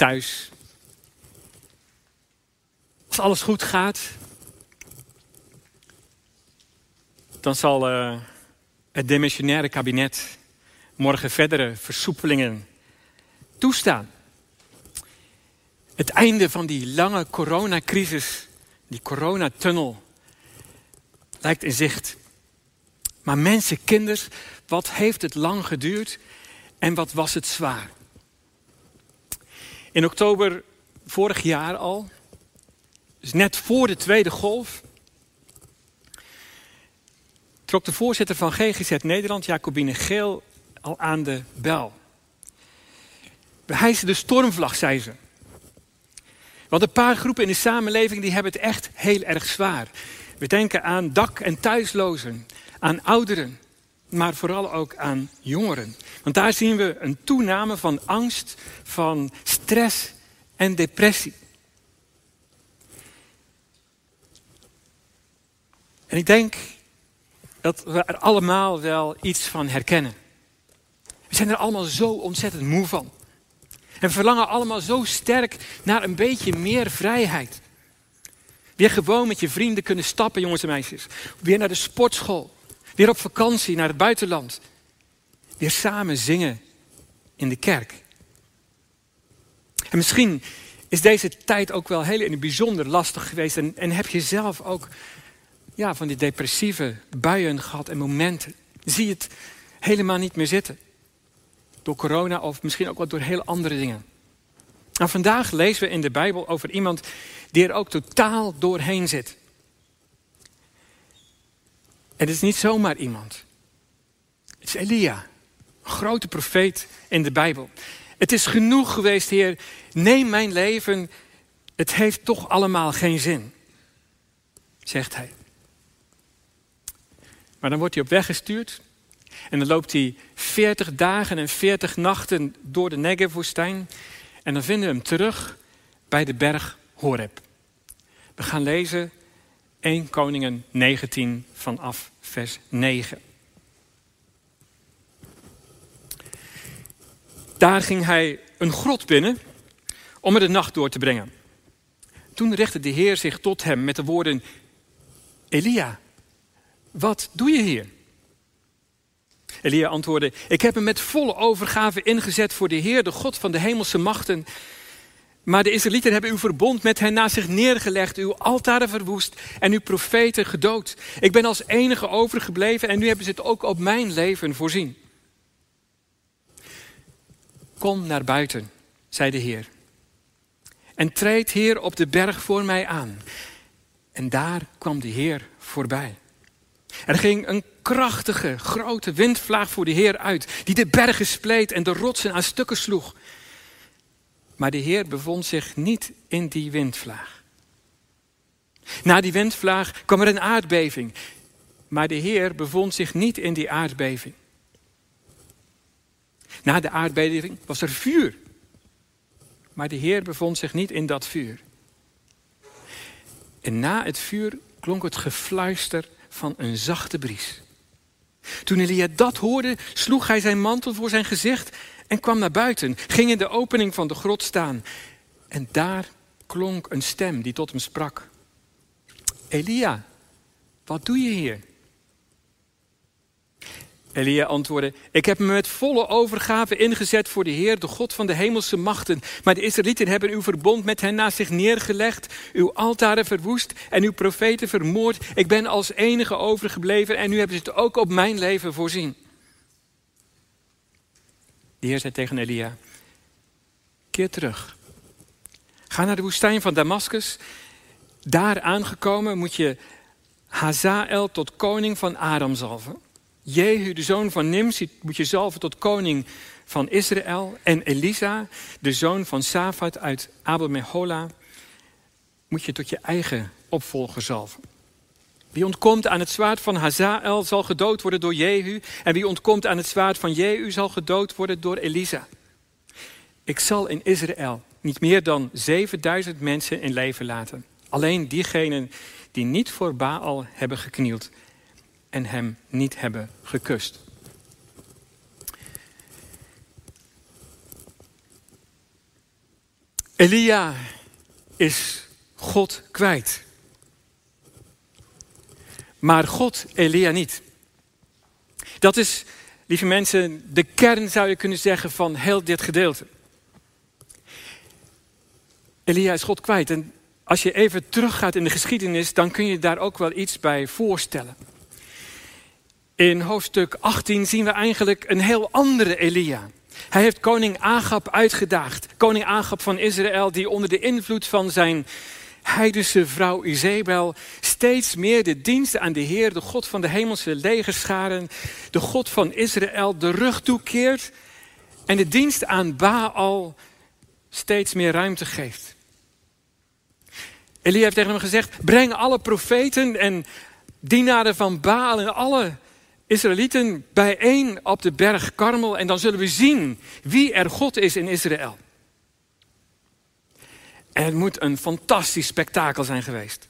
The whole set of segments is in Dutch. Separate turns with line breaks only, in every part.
thuis. Als alles goed gaat, dan zal uh, het demissionaire kabinet morgen verdere versoepelingen toestaan. Het einde van die lange coronacrisis, die coronatunnel, lijkt in zicht. Maar mensen, kinders, wat heeft het lang geduurd en wat was het zwaar? In oktober vorig jaar al, dus net voor de tweede golf, trok de voorzitter van GGZ Nederland, Jacobine Geel, al aan de bel. We hijsen de stormvlag, zei ze. Want een paar groepen in de samenleving die hebben het echt heel erg zwaar. We denken aan dak- en thuislozen, aan ouderen, maar vooral ook aan jongeren. Want daar zien we een toename van angst, van stress en depressie. En ik denk dat we er allemaal wel iets van herkennen. We zijn er allemaal zo ontzettend moe van. En verlangen allemaal zo sterk naar een beetje meer vrijheid. Weer gewoon met je vrienden kunnen stappen, jongens en meisjes. Weer naar de sportschool. Weer op vakantie naar het buitenland. Weer samen zingen in de kerk. En misschien is deze tijd ook wel heel in het bijzonder lastig geweest. En, en heb je zelf ook ja, van die depressieve buien gehad en momenten. Zie je het helemaal niet meer zitten. Door corona of misschien ook wel door heel andere dingen. Nou, vandaag lezen we in de Bijbel over iemand die er ook totaal doorheen zit. Het is niet zomaar iemand. Het is Elia, een grote profeet in de Bijbel. Het is genoeg geweest, Heer. Neem mijn leven. Het heeft toch allemaal geen zin, zegt hij. Maar dan wordt hij op weg gestuurd. En dan loopt hij 40 dagen en 40 nachten door de Negev-woestijn. En dan vinden we hem terug bij de berg Horeb. We gaan lezen 1 Koningen 19 vanaf vers 9. Daar ging hij een grot binnen om er de nacht door te brengen. Toen richtte de Heer zich tot hem met de woorden: Elia, wat doe je hier? Elia antwoordde: Ik heb hem met volle overgave ingezet voor de Heer, de God van de hemelse machten. Maar de Israëlieten hebben uw verbond met hen naast zich neergelegd, uw altaren verwoest en uw profeten gedood. Ik ben als enige overgebleven en nu hebben ze het ook op mijn leven voorzien. Kom naar buiten, zei de Heer. En treed Heer op de berg voor mij aan. En daar kwam de Heer voorbij. Er ging een krachtige, grote windvlaag voor de Heer uit, die de bergen spleet en de rotsen aan stukken sloeg. Maar de Heer bevond zich niet in die windvlaag. Na die windvlaag kwam er een aardbeving, maar de Heer bevond zich niet in die aardbeving. Na de aardbeving was er vuur, maar de Heer bevond zich niet in dat vuur. En na het vuur klonk het gefluister van een zachte bries. Toen Elia dat hoorde, sloeg hij zijn mantel voor zijn gezicht en kwam naar buiten, ging in de opening van de grot staan. En daar klonk een stem die tot hem sprak. Elia, wat doe je hier? Elia antwoordde: Ik heb me met volle overgave ingezet voor de Heer, de God van de hemelse machten. Maar de Israëlieten hebben uw verbond met hen naast zich neergelegd, uw altaren verwoest en uw profeten vermoord. Ik ben als enige overgebleven en nu hebben ze het ook op mijn leven voorzien. De Heer zei tegen Elia: Keer terug. Ga naar de woestijn van Damascus. Daar aangekomen moet je Hazael tot koning van Aram zalven. Jehu, de zoon van Nimsi, moet je zalven tot koning van Israël. En Elisa, de zoon van Safat uit Abel Mehola, moet je tot je eigen opvolger zalven. Wie ontkomt aan het zwaard van Hazael zal gedood worden door Jehu. En wie ontkomt aan het zwaard van Jehu zal gedood worden door Elisa. Ik zal in Israël niet meer dan 7000 mensen in leven laten. Alleen diegenen die niet voor Baal hebben geknield en hem niet hebben gekust. Elia is God kwijt. Maar God Elia niet. Dat is, lieve mensen, de kern zou je kunnen zeggen van heel dit gedeelte. Elia is God kwijt. En als je even teruggaat in de geschiedenis, dan kun je daar ook wel iets bij voorstellen. In hoofdstuk 18 zien we eigenlijk een heel andere Elia. Hij heeft koning Agab uitgedaagd. Koning Agab van Israël, die onder de invloed van zijn heidense vrouw Izebel steeds meer de dienst aan de Heer, de God van de hemelse legerscharen, de God van Israël, de rug toekeert en de dienst aan Baal steeds meer ruimte geeft. Elia heeft tegen hem gezegd: breng alle profeten en dienaren van Baal en alle Israëlieten bijeen op de berg Karmel en dan zullen we zien wie er God is in Israël. En het moet een fantastisch spektakel zijn geweest.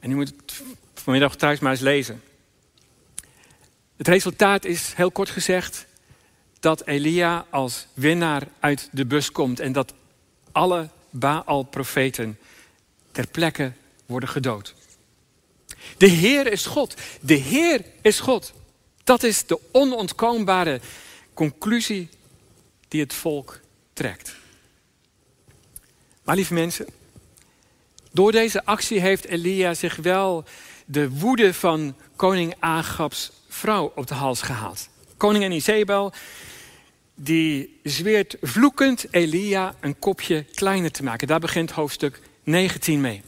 En u moet het vanmiddag thuis maar eens lezen. Het resultaat is, heel kort gezegd, dat Elia als winnaar uit de bus komt en dat alle Baal-profeten ter plekke worden gedood. De Heer is God. De Heer is God. Dat is de onontkoombare conclusie die het volk trekt. Maar lieve mensen, door deze actie heeft Elia zich wel de woede van koning Agabs vrouw op de hals gehaald. Koningin Izebel, die zweert vloekend Elia een kopje kleiner te maken. Daar begint hoofdstuk 19 mee.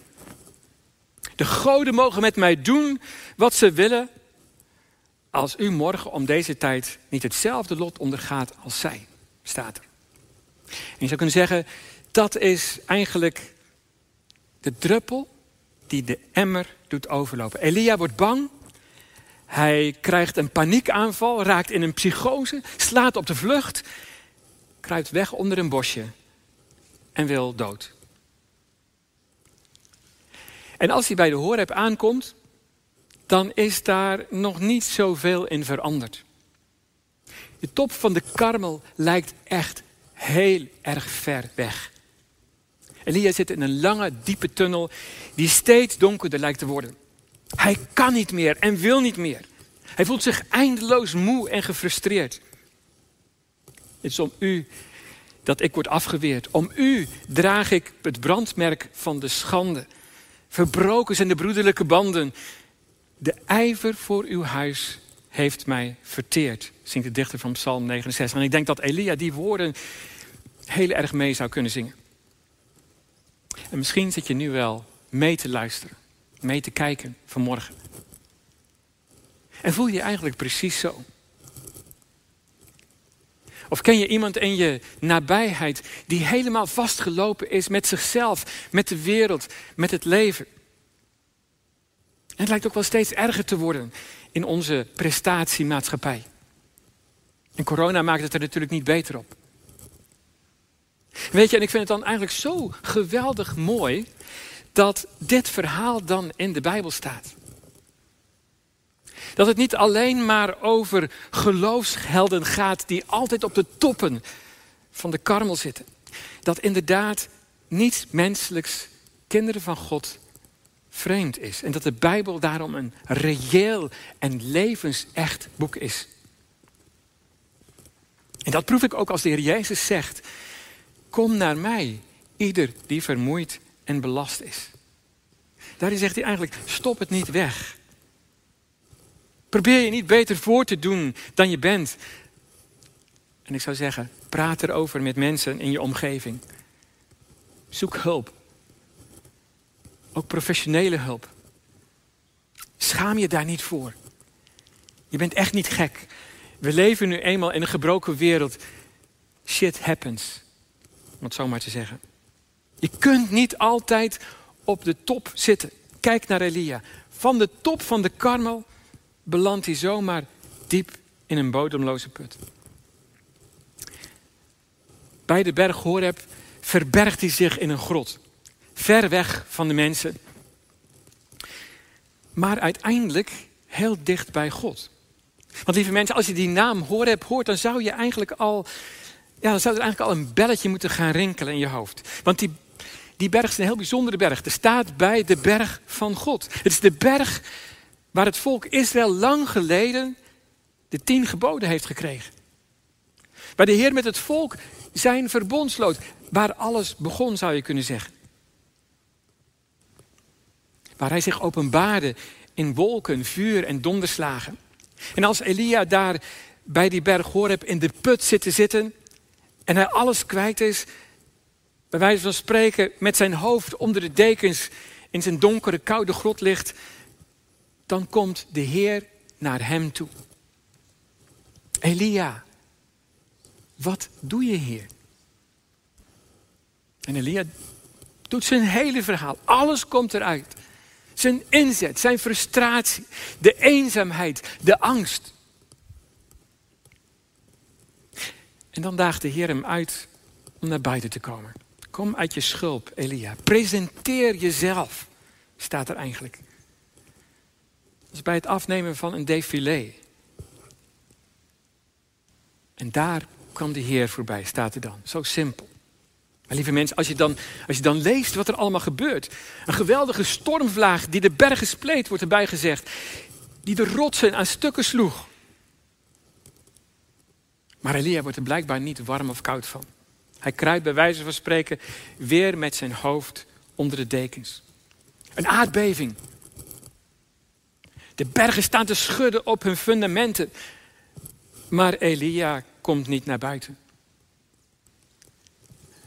De goden mogen met mij doen wat ze willen, als u morgen om deze tijd niet hetzelfde lot ondergaat als zij, staat er. En je zou kunnen zeggen, dat is eigenlijk de druppel die de emmer doet overlopen. Elia wordt bang. Hij krijgt een paniekaanval, raakt in een psychose, slaat op de vlucht, kruipt weg onder een bosje en wil dood. En als hij bij de Horeb aankomt, dan is daar nog niet zoveel in veranderd. De top van de karmel lijkt echt heel erg ver weg. Elia zit in een lange, diepe tunnel die steeds donkerder lijkt te worden. Hij kan niet meer en wil niet meer. Hij voelt zich eindeloos moe en gefrustreerd. Het is om u dat ik word afgeweerd. Om u draag ik het brandmerk van de schande. Verbroken zijn de broederlijke banden. De ijver voor uw huis heeft mij verteerd, zingt de dichter van Psalm 69. En ik denk dat Elia die woorden heel erg mee zou kunnen zingen. En misschien zit je nu wel mee te luisteren, mee te kijken vanmorgen. En voel je je eigenlijk precies zo? Of ken je iemand in je nabijheid die helemaal vastgelopen is met zichzelf, met de wereld, met het leven? En het lijkt ook wel steeds erger te worden in onze prestatiemaatschappij. En corona maakt het er natuurlijk niet beter op. Weet je, en ik vind het dan eigenlijk zo geweldig mooi dat dit verhaal dan in de Bijbel staat. Dat het niet alleen maar over geloofshelden gaat die altijd op de toppen van de karmel zitten. Dat inderdaad niets menselijks kinderen van God vreemd is. En dat de Bijbel daarom een reëel en levensecht boek is. En dat proef ik ook als de Heer Jezus zegt Kom naar mij, ieder die vermoeid en belast is. Daarin zegt hij eigenlijk, stop het niet weg. Probeer je niet beter voor te doen dan je bent. En ik zou zeggen, praat erover met mensen in je omgeving. Zoek hulp. Ook professionele hulp. Schaam je daar niet voor. Je bent echt niet gek. We leven nu eenmaal in een gebroken wereld. Shit happens om het zo maar te zeggen. Je kunt niet altijd op de top zitten. Kijk naar Elia. Van de top van de karmel belandt hij zomaar diep in een bodemloze put. Bij de berg Horeb verbergt hij zich in een grot. Ver weg van de mensen. Maar uiteindelijk heel dicht bij God. Want lieve mensen, als je die naam Horeb hoort, dan zou je eigenlijk al Ja, dan zou er eigenlijk al een belletje moeten gaan rinkelen in je hoofd. Want die, die berg is een heel bijzondere berg. Er staat bij de berg van God. Het is de berg waar het volk Israël lang geleden de tien geboden heeft gekregen. Waar de Heer met het volk zijn verbond sloot. Waar alles begon, zou je kunnen zeggen. Waar hij zich openbaarde in wolken, vuur en donderslagen. En als Elia daar bij die berg Horeb in de put zit te zitten en hij alles kwijt is, bij wijze van spreken met zijn hoofd onder de dekens in zijn donkere, koude grot ligt, dan komt de Heer naar hem toe. Elia, wat doe je hier? En Elia doet zijn hele verhaal. Alles komt eruit. Zijn inzet, zijn frustratie, de eenzaamheid, de angst. En dan daagt de Heer hem uit om naar buiten te komen. Kom uit je schulp, Elia. Presenteer jezelf, staat er eigenlijk. Dat is bij het afnemen van een défilé. En daar kwam de Heer voorbij, staat er dan. Zo simpel. Maar lieve mensen, als je, dan, als je dan leest wat er allemaal gebeurt. Een geweldige stormvlaag die de bergen spleet, wordt erbij gezegd. Die de rotsen aan stukken sloeg. Maar Elia wordt er blijkbaar niet warm of koud van. Hij kruipt bij wijze van spreken weer met zijn hoofd onder de dekens. Een aardbeving. De bergen staan te schudden op hun fundamenten. Maar Elia komt niet naar buiten.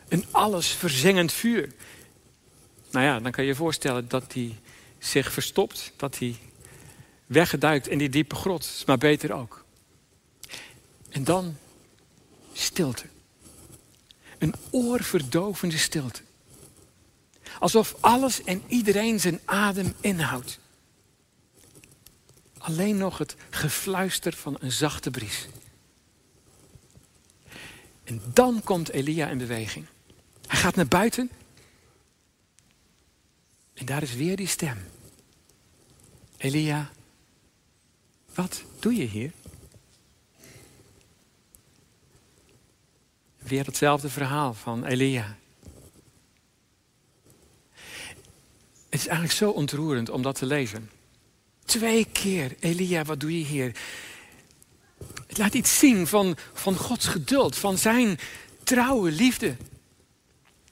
Een alles verzengend vuur. Nou ja, dan kan je je voorstellen dat hij zich verstopt, dat hij weggeduikt in die diepe grot. Maar beter ook. En dan stilte. Een oorverdovende stilte. Alsof alles en iedereen zijn adem inhoudt. Alleen nog het gefluister van een zachte bries. En dan komt Elia in beweging. Hij gaat naar buiten. En daar is weer die stem. Elia, wat doe je hier? Weer hetzelfde verhaal van Elia. Het is eigenlijk zo ontroerend om dat te lezen. Twee keer, Elia, wat doe je hier? Het laat iets zien van, van Gods geduld, van zijn trouwe liefde.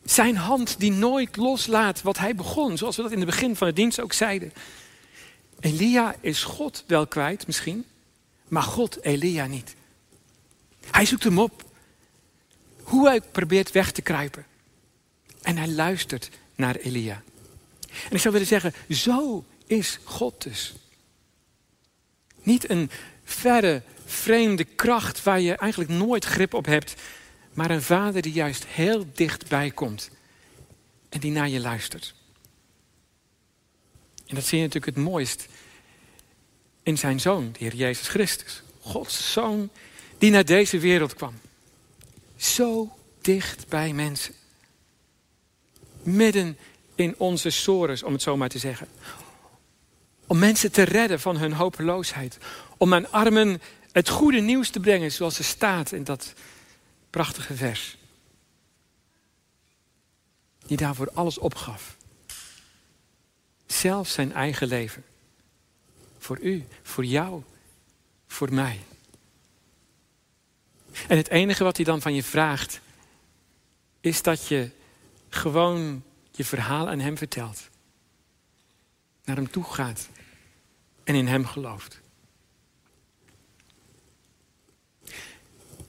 Zijn hand die nooit loslaat wat hij begon, zoals we dat in het begin van de dienst ook zeiden. Elia is God wel kwijt misschien, maar God Elia niet. Hij zoekt hem op. Hoe hij probeert weg te kruipen. En hij luistert naar Elia. En ik zou willen zeggen, zo is God dus. Niet een verre, vreemde kracht waar je eigenlijk nooit grip op hebt, maar een vader die juist heel dichtbij komt en die naar je luistert. En dat zie je natuurlijk het mooist in zijn zoon, de Heer Jezus Christus. Gods zoon die naar deze wereld kwam. Zo dicht bij mensen. Midden in onze sores, om het zo maar te zeggen. Om mensen te redden van hun hopeloosheid. Om aan armen het goede nieuws te brengen, zoals er staat in dat prachtige vers. Die daarvoor alles opgaf. Zelfs zijn eigen leven. Voor u, voor jou, voor mij. En het enige wat hij dan van je vraagt, is dat je gewoon je verhaal aan hem vertelt. Naar hem toe gaat en in hem gelooft.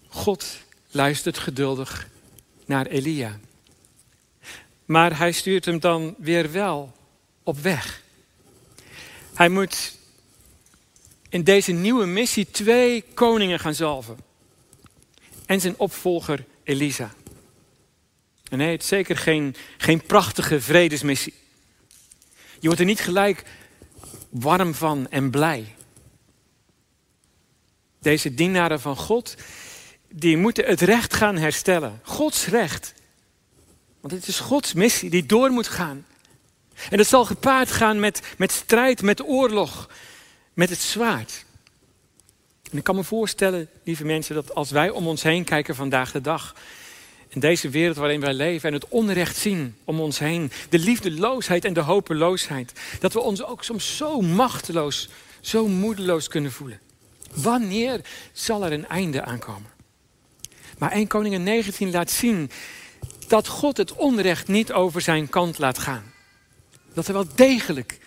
God luistert geduldig naar Elia. Maar hij stuurt hem dan weer wel op weg. Hij moet in deze nieuwe missie twee koningen gaan zalven. En zijn opvolger Elisa. En nee, het is zeker geen, geen prachtige vredesmissie. Je wordt er niet gelijk warm van en blij. Deze dienaren van God, die moeten het recht gaan herstellen. Gods recht. Want het is Gods missie die door moet gaan. En dat zal gepaard gaan met, met strijd, met oorlog, met het zwaard. En ik kan me voorstellen, lieve mensen, dat als wij om ons heen kijken vandaag de dag, in deze wereld waarin wij leven en het onrecht zien om ons heen, de liefdeloosheid en de hopeloosheid, dat we ons ook soms zo machteloos, zo moedeloos kunnen voelen. Wanneer zal er een einde aankomen? Maar 1 Koningin 19 laat zien dat God het onrecht niet over zijn kant laat gaan. Dat hij wel degelijk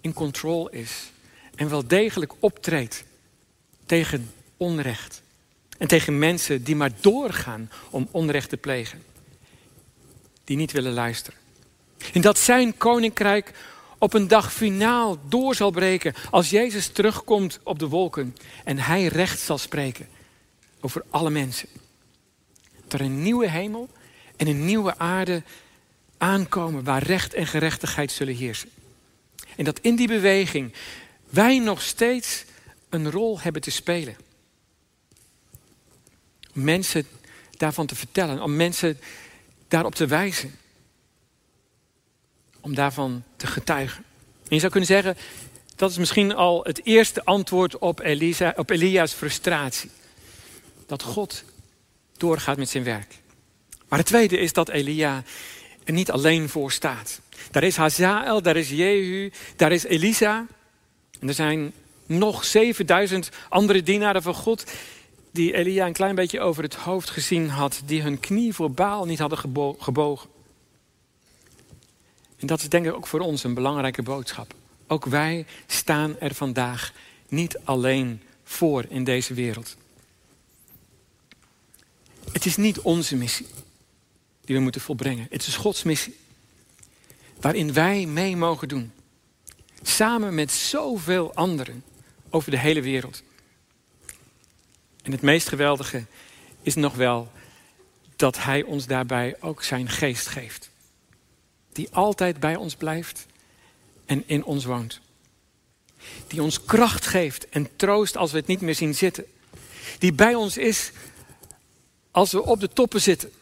in control is en wel degelijk optreedt tegen onrecht. En tegen mensen die maar doorgaan om onrecht te plegen. Die niet willen luisteren. En dat zijn koninkrijk op een dag finaal door zal breken als Jezus terugkomt op de wolken en hij recht zal spreken over alle mensen. Dat er een nieuwe hemel en een nieuwe aarde aankomen waar recht en gerechtigheid zullen heersen. En dat in die beweging wij nog steeds een rol hebben te spelen. Om mensen daarvan te vertellen, om mensen daarop te wijzen. Om daarvan te getuigen. En je zou kunnen zeggen, dat is misschien al het eerste antwoord op, Elisa, op Elia's frustratie. Dat God doorgaat met zijn werk. Maar het tweede is dat Elia er niet alleen voor staat. Daar is Hazael, daar is Jehu, daar is Elisa. En er zijn nog 7000 andere dienaren van God die Elia een klein beetje over het hoofd gezien had, die hun knie voor Baal niet hadden gebogen. En dat is denk ik ook voor ons een belangrijke boodschap. Ook wij staan er vandaag niet alleen voor in deze wereld. Het is niet onze missie die we moeten volbrengen. Het is Gods missie. Waarin wij mee mogen doen. Samen met zoveel anderen over de hele wereld. En het meest geweldige is nog wel dat Hij ons daarbij ook zijn geest geeft. Die altijd bij ons blijft en in ons woont. Die ons kracht geeft en troost als we het niet meer zien zitten. Die bij ons is als we op de toppen zitten.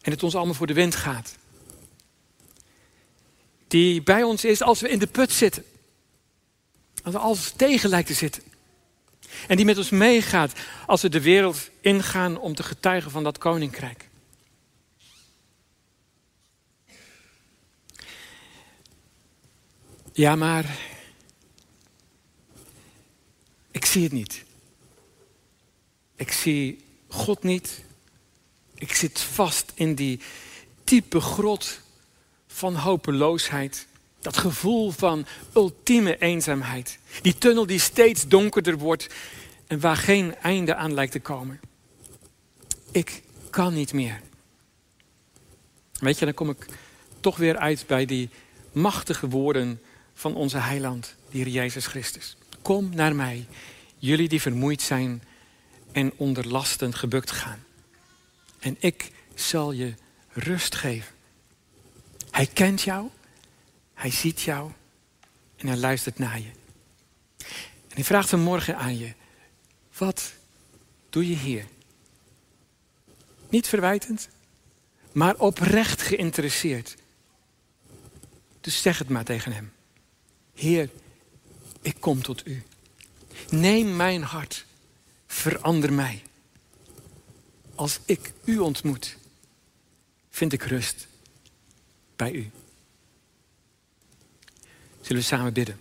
En het ons allemaal voor de wind gaat. Die bij ons is als we in de put zitten. Als we alles tegen lijkt te zitten. En die met ons meegaat als we de wereld ingaan om te getuigen van dat koninkrijk. Ja, maar ik zie het niet. Ik zie God niet. Ik zit vast in die diepe grot van hopeloosheid. Dat gevoel van ultieme eenzaamheid. Die tunnel die steeds donkerder wordt en waar geen einde aan lijkt te komen. Ik kan niet meer. Weet je, dan kom ik toch weer uit bij die machtige woorden van onze heiland, de Heer Jezus Christus. Kom naar mij, jullie die vermoeid zijn en onder lasten gebukt gaan. En ik zal je rust geven. Hij kent jou, hij ziet jou en hij luistert naar je. En hij vraagt vanmorgen aan je, wat doe je hier? Niet verwijtend, maar oprecht geïnteresseerd. Dus zeg het maar tegen hem. Heer, ik kom tot u. Neem mijn hart, verander mij. Als ik u ontmoet, vind ik rust bij u. Zullen we samen bidden?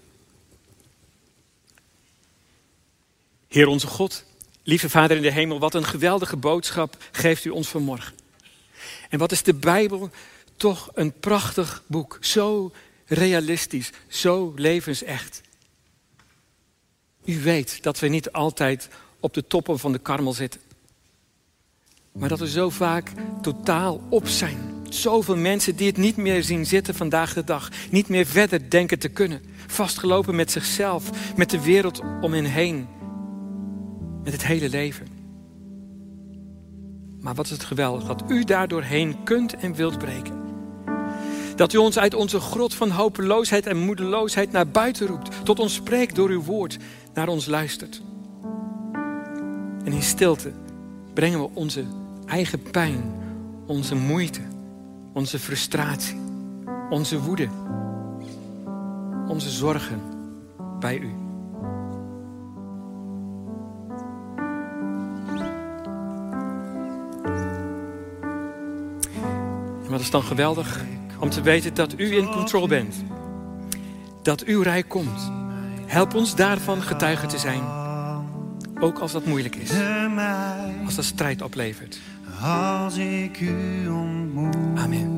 Heer onze God, lieve Vader in de hemel, wat een geweldige boodschap geeft u ons vanmorgen. En wat is de Bijbel toch een prachtig boek, zo realistisch, zo levensecht. U weet dat we niet altijd op de toppen van de karmel zitten. Maar dat we zo vaak totaal op zijn. Zoveel mensen die het niet meer zien zitten vandaag de dag. Niet meer verder denken te kunnen. Vastgelopen met zichzelf, met de wereld om hen heen. Met het hele leven. Maar wat is het geweldig dat u daardoorheen kunt en wilt breken. Dat u ons uit onze grot van hopeloosheid en moedeloosheid naar buiten roept. Tot ons spreekt door uw woord, naar ons luistert. En in stilte brengen we onze eigen pijn, onze moeite, onze frustratie, onze woede, onze zorgen bij u. Maar het is dan geweldig om te weten dat u in control bent. Dat uw rijk komt. Help ons daarvan getuige te zijn. Ook als dat moeilijk is. Als dat strijd oplevert. Amen.